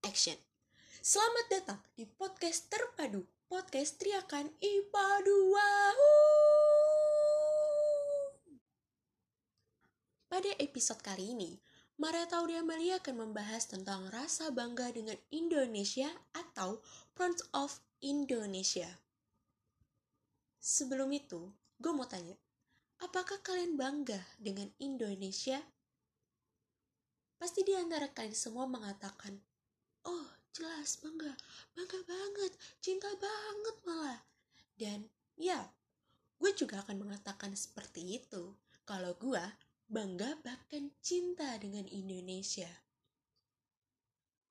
Action. Selamat datang di podcast terpadu, podcast teriakan IPA 2. Pada episode kali ini, Maria Tauria Malia akan membahas tentang rasa bangga dengan Indonesia atau Front of Indonesia. Sebelum itu, gue mau tanya, apakah kalian bangga dengan Indonesia? Pasti di antara kalian semua mengatakan, oh jelas bangga, bangga banget, cinta banget malah. Dan ya, gue juga akan mengatakan seperti itu kalau gue bangga bahkan cinta dengan Indonesia.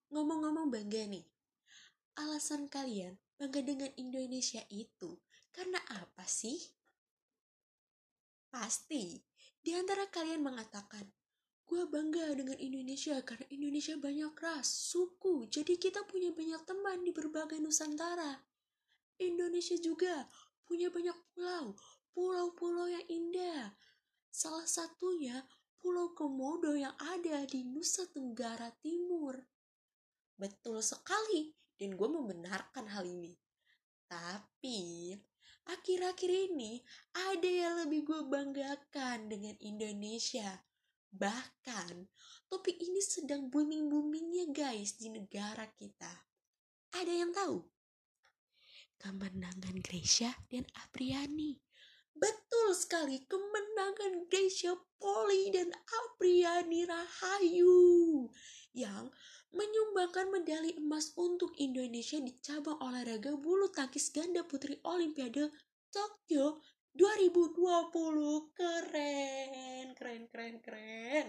Ngomong-ngomong bangga nih, alasan kalian bangga dengan Indonesia itu karena apa sih? Pasti, di antara kalian mengatakan, gue bangga dengan Indonesia karena Indonesia banyak ras, suku, jadi kita punya banyak teman di berbagai Nusantara. Indonesia juga punya banyak pulau, pulau-pulau yang indah. Salah satunya Pulau Komodo yang ada di Nusa Tenggara Timur. Betul sekali, dan gue membenarkan hal ini. Tapi, akhir-akhir ini ada yang lebih gue banggakan dengan Indonesia. Bahkan, topik ini sedang booming-boomingnya guys di negara kita. Ada yang tahu? Kemenangan Gracia dan Apriani. Betul sekali, kemenangan Gracia Poli dan Apriani Rahayu yang menyumbangkan medali emas untuk Indonesia di cabang olahraga bulu tangkis ganda putri Olimpiade Tokyo 2020. Keren, keren, keren, keren.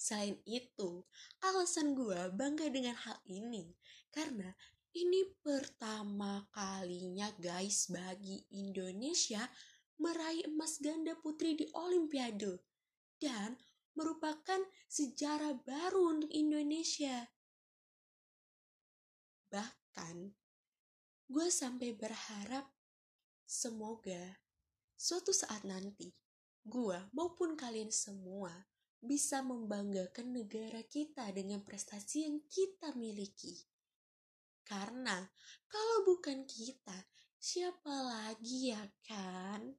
Selain itu, alasan gue bangga dengan hal ini karena ini pertama kalinya guys bagi Indonesia meraih emas ganda putri di Olimpiade dan merupakan sejarah baru untuk Indonesia. Bahkan, gue sampai berharap semoga suatu saat nanti gue maupun kalian semua bisa membanggakan negara kita dengan prestasi yang kita miliki. Karena kalau bukan kita, siapa lagi ya kan?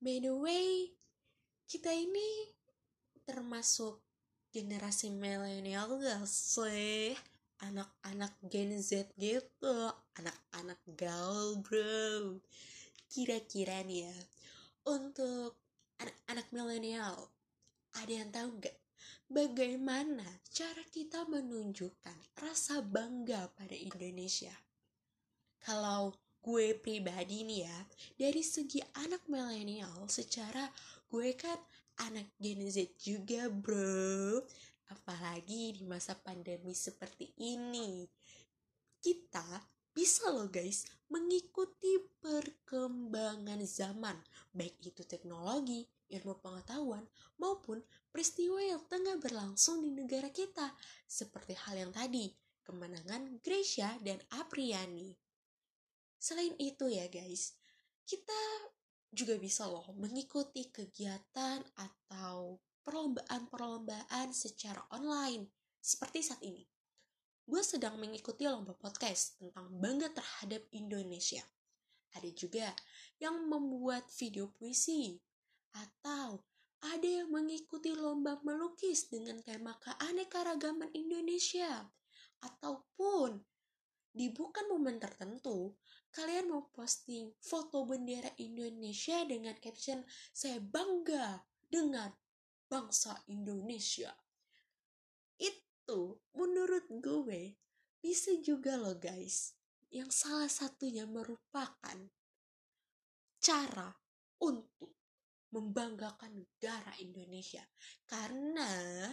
By the way, kita ini termasuk generasi milenial gak sih? Anak-anak Gen Z gitu, anak-anak gaul bro. Kira-kira nih ya, untuk anak-anak milenial, ada yang tahu gak bagaimana cara kita menunjukkan rasa bangga pada Indonesia. Kalau gue pribadi nih ya, dari segi anak milenial, secara gue kan anak Gen Z juga bro. Apalagi di masa pandemi seperti ini. Kita bisa loh guys mengikuti perkembangan zaman, baik itu teknologi, ilmu pengetahuan, maupun peristiwa yang tengah berlangsung di negara kita, seperti hal yang tadi, kemenangan Gracia dan Apriani. Selain itu ya guys, kita juga bisa loh mengikuti kegiatan atau perlombaan-perlombaan secara online, seperti saat ini. Gue sedang mengikuti lomba podcast tentang bangga terhadap Indonesia. Ada juga yang membuat video puisi, atau ada yang mengikuti lomba melukis dengan tema keanekaragaman Indonesia. Ataupun di bukan momen tertentu, kalian mau posting foto bendera Indonesia dengan caption saya bangga dengan bangsa Indonesia. Itu menurut gue bisa juga loh guys, yang salah satunya merupakan cara untuk membanggakan negara Indonesia. Karena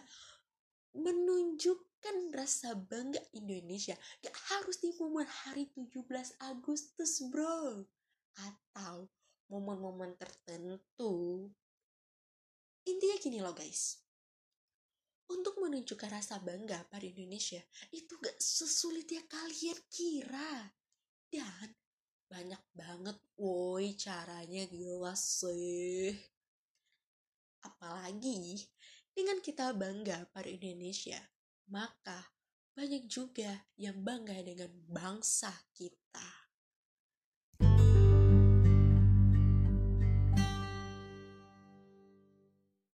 menunjukkan rasa bangga Indonesia gak harus di momen hari 17 Agustus bro. Atau momen-momen tertentu intinya gini loh guys. Untuk menunjukkan rasa bangga pada Indonesia itu gak sesulit ya kalian kira. Dan banyak banget woi caranya gila sih. Apalagi dengan kita bangga pada Indonesia, maka banyak juga yang bangga dengan bangsa kita.